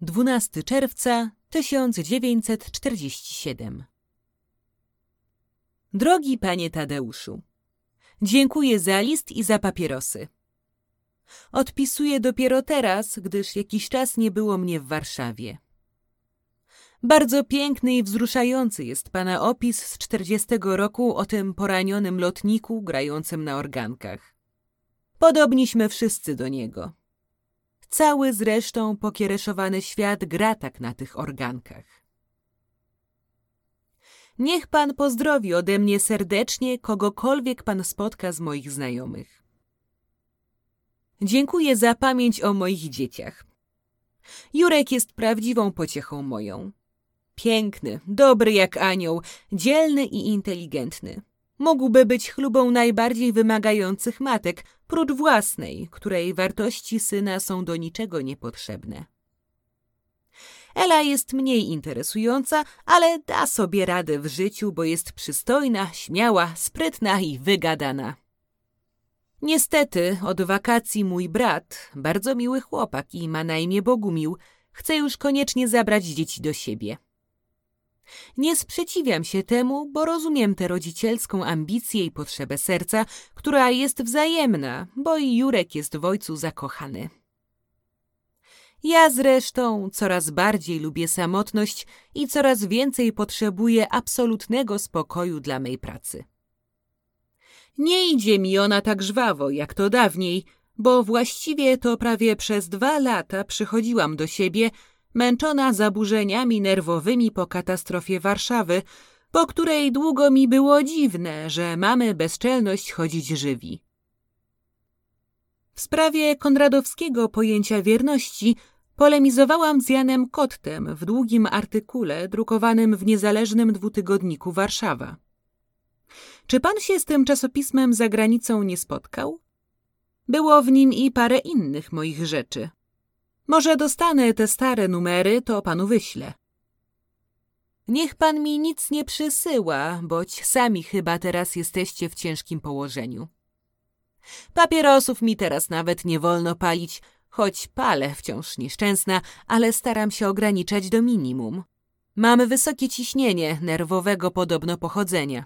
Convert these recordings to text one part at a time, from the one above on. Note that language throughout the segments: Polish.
Dwunasty czerwca 1947 Drogi panie Tadeuszu, dziękuję za list i za papierosy. Odpisuję dopiero teraz, gdyż jakiś czas nie było mnie w Warszawie. Bardzo piękny i wzruszający jest pana opis z czterdziestego roku o tym poranionym lotniku grającym na organkach. Podobniśmy wszyscy do niego. Cały zresztą pokiereszowany świat gra tak na tych organkach. Niech pan pozdrowi ode mnie serdecznie kogokolwiek pan spotka z moich znajomych. Dziękuję za pamięć o moich dzieciach. Jurek jest prawdziwą pociechą moją. Piękny, dobry jak anioł, dzielny i inteligentny. Mógłby być chlubą najbardziej wymagających matek, prócz własnej, której wartości syna są do niczego niepotrzebne. Ela jest mniej interesująca, ale da sobie radę w życiu, bo jest przystojna, śmiała, sprytna i wygadana. Niestety, od wakacji mój brat, bardzo miły chłopak i ma na imię Bogumił, chce już koniecznie zabrać dzieci do siebie. Nie sprzeciwiam się temu, bo rozumiem tę rodzicielską ambicję i potrzebę serca, która jest wzajemna, bo i Jurek jest w ojcu zakochany. Ja zresztą coraz bardziej lubię samotność i coraz więcej potrzebuję absolutnego spokoju dla mej pracy. Nie idzie mi ona tak żwawo, jak to dawniej, bo właściwie to prawie przez dwa lata przychodziłam do siebie, męczona zaburzeniami nerwowymi po katastrofie Warszawy, po której długo mi było dziwne, że mamy bezczelność chodzić żywi. W sprawie konradowskiego pojęcia wierności polemizowałam z Janem Kottem w długim artykule drukowanym w niezależnym dwutygodniku Warszawa. Czy pan się z tym czasopismem za granicą nie spotkał? Było w nim i parę innych moich rzeczy. Może dostanę te stare numery, to panu wyślę. Niech pan mi nic nie przysyła, boć sami chyba teraz jesteście w ciężkim położeniu. Papierosów mi teraz nawet nie wolno palić, choć palę wciąż nieszczęsna, ale staram się ograniczać do minimum. Mamy wysokie ciśnienie nerwowego podobno pochodzenia.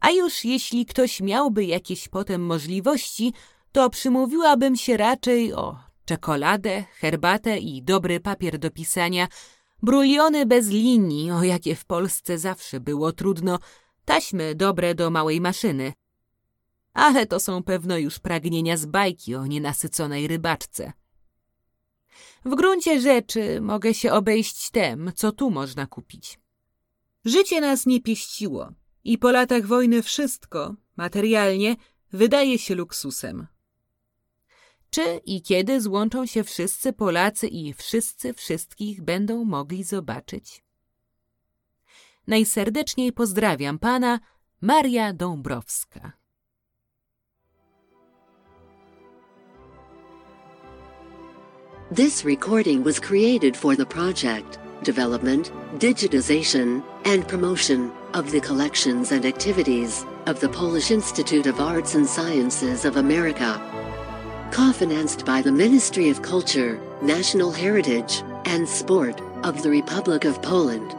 A już jeśli ktoś miałby jakieś potem możliwości, to przymówiłabym się raczej o czekoladę, herbatę i dobry papier do pisania, bruliony bez linii, o jakie w Polsce zawsze było trudno, taśmy dobre do małej maszyny. Ale to są pewno już pragnienia z bajki o nienasyconej rybaczce. W gruncie rzeczy mogę się obejść tem, co tu można kupić. Życie nas nie pieściło i po latach wojny wszystko, materialnie, wydaje się luksusem. Czy i kiedy złączą się wszyscy Polacy i wszyscy wszystkich będą mogli zobaczyć? Najserdeczniej pozdrawiam pana, Maria Dąbrowska. This recording was created for the project, development, digitization, and promotion of the collections and activities of the Polish Institute of Arts and Sciences of America. Co-financed by the Ministry of Culture, National Heritage, and Sport of the Republic of Poland.